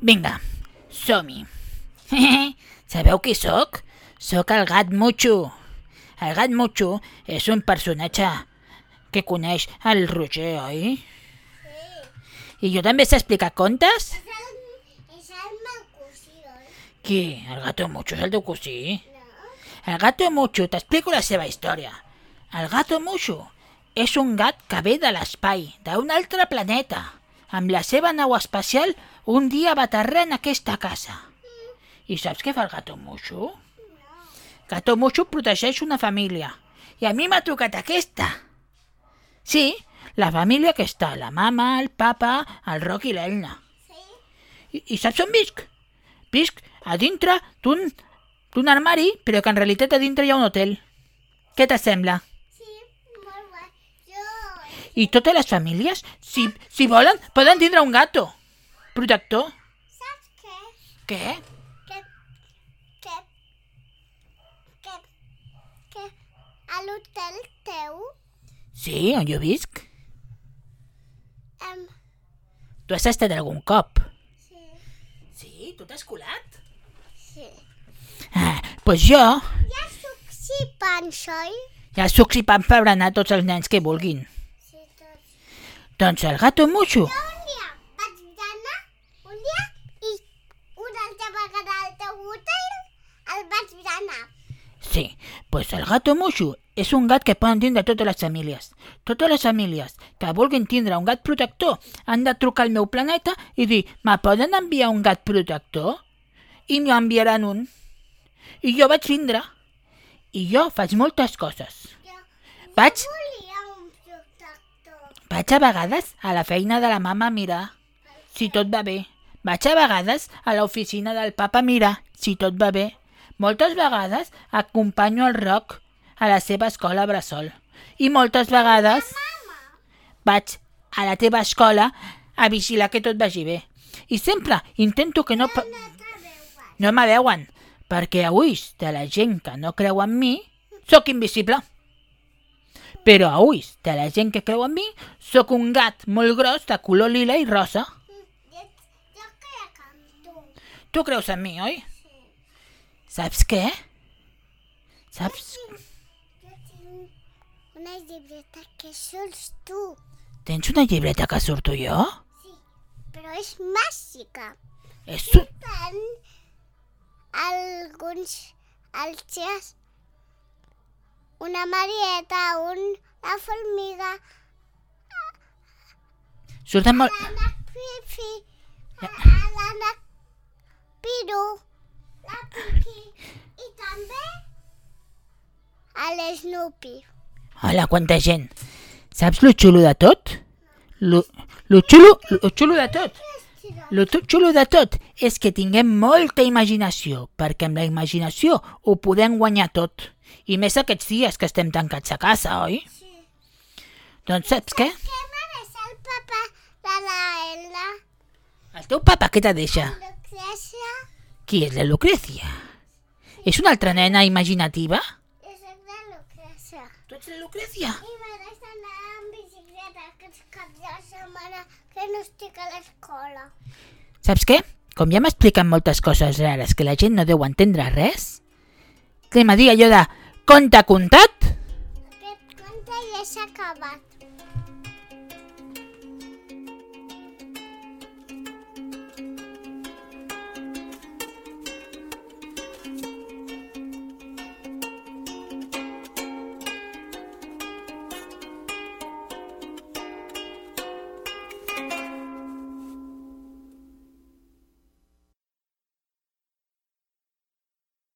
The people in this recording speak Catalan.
Vinga, som-hi. Sabeu qui sóc? Sóc el gat Mucho. El gat Mucho és un personatge que coneix el Roger, oi? I jo també sé explicar contes? És el, és el meu cosí, oi? Qui? El gato Mucho és el teu cosí? El gato Mucho, t'explico la seva història. El gato Mucho és un gat que ve de l'espai, d'un altre planeta. Amb la seva nau espacial, un dia va aterrar en aquesta casa. I saps què fa el gato Mucho? Gato Mucho protegeix una família. I a mi m'ha trucat aquesta. Sí, la família que està, la mama, el papa, el Roc i l'Elna. Sí? I, I saps on visc? Visc a dintre d'un armari, però que en realitat a dintre hi ha un hotel. Què t'assembla? Sí, molt. Jo... I totes les famílies, si, si volen, poden tindre un gato. Protector. Saps què? Què? Que... Que... Que... Que... A l'hotel teu... Sí, on jo visc. Em... Tu has estat algun cop. Sí. Sí? Tu t'has colat? Ah, doncs jo Ja soc si oi? ja soc si pan per berenar tots els nens que vulguin. Sí, tots. Doncs el gato Mucho. Jo un dia vaig anar, un dia, i una altra vegada al teu hotel el vaig anar. Sí, pues el gato Mucho és un gat que poden tindre totes les famílies. Totes les famílies que vulguin tindre un gat protector han de trucar al meu planeta i dir «Me poden enviar un gat protector?» I m'hi enviaran un. I jo vaig vindre. I jo faig moltes coses. Vaig, vaig a vegades a la feina de la mama a mirar si tot va bé. Vaig a vegades a l'oficina del papa a mirar si tot va bé. Moltes vegades acompanyo el Roc a la seva escola bressol. I moltes vegades vaig a la teva escola a vigilar que tot vagi bé. I sempre intento que no... pa- No me veuen, perquè a ulls de la gent que no creu en mi, sóc invisible. Però a ulls de la gent que creu en mi, sóc un gat molt gros de color lila i rosa. Jo, jo crec en tu. Tu creus en mi, oi? Saps què? Saps? Jo tinc una llibreta que sols tu. Tens una llibreta que surto jo? Sí, però és màgica. És un... Tant alguns altres una marieta, un, la formiga, Surten molt... l'ànec Fifi, l'ànec Piru, la i també a l'Snoopy. Hola, quanta gent. Saps lo xulo de tot? Lo, lo, xulo, lo xulo de tot? Lo xulo de tot és que tinguem molta imaginació, perquè amb la imaginació ho podem guanyar tot. I més aquests dies que estem tancats a casa, oi? Sí. Doncs saps què? Què mereix el papa de la Elna? El teu papa què te deixa? Lucrecia Qui és la Lucrecia? És una altra nena imaginativa? Tu ets la Lucrecia? I mereix anar amb bicicleta aquests caps de setmana que no estic a l'escola. Saps què? Com ja m'expliquen moltes coses rares que la gent no deu entendre res, anem a dir allò de conte contat? Aquest conte ja s'ha acabat.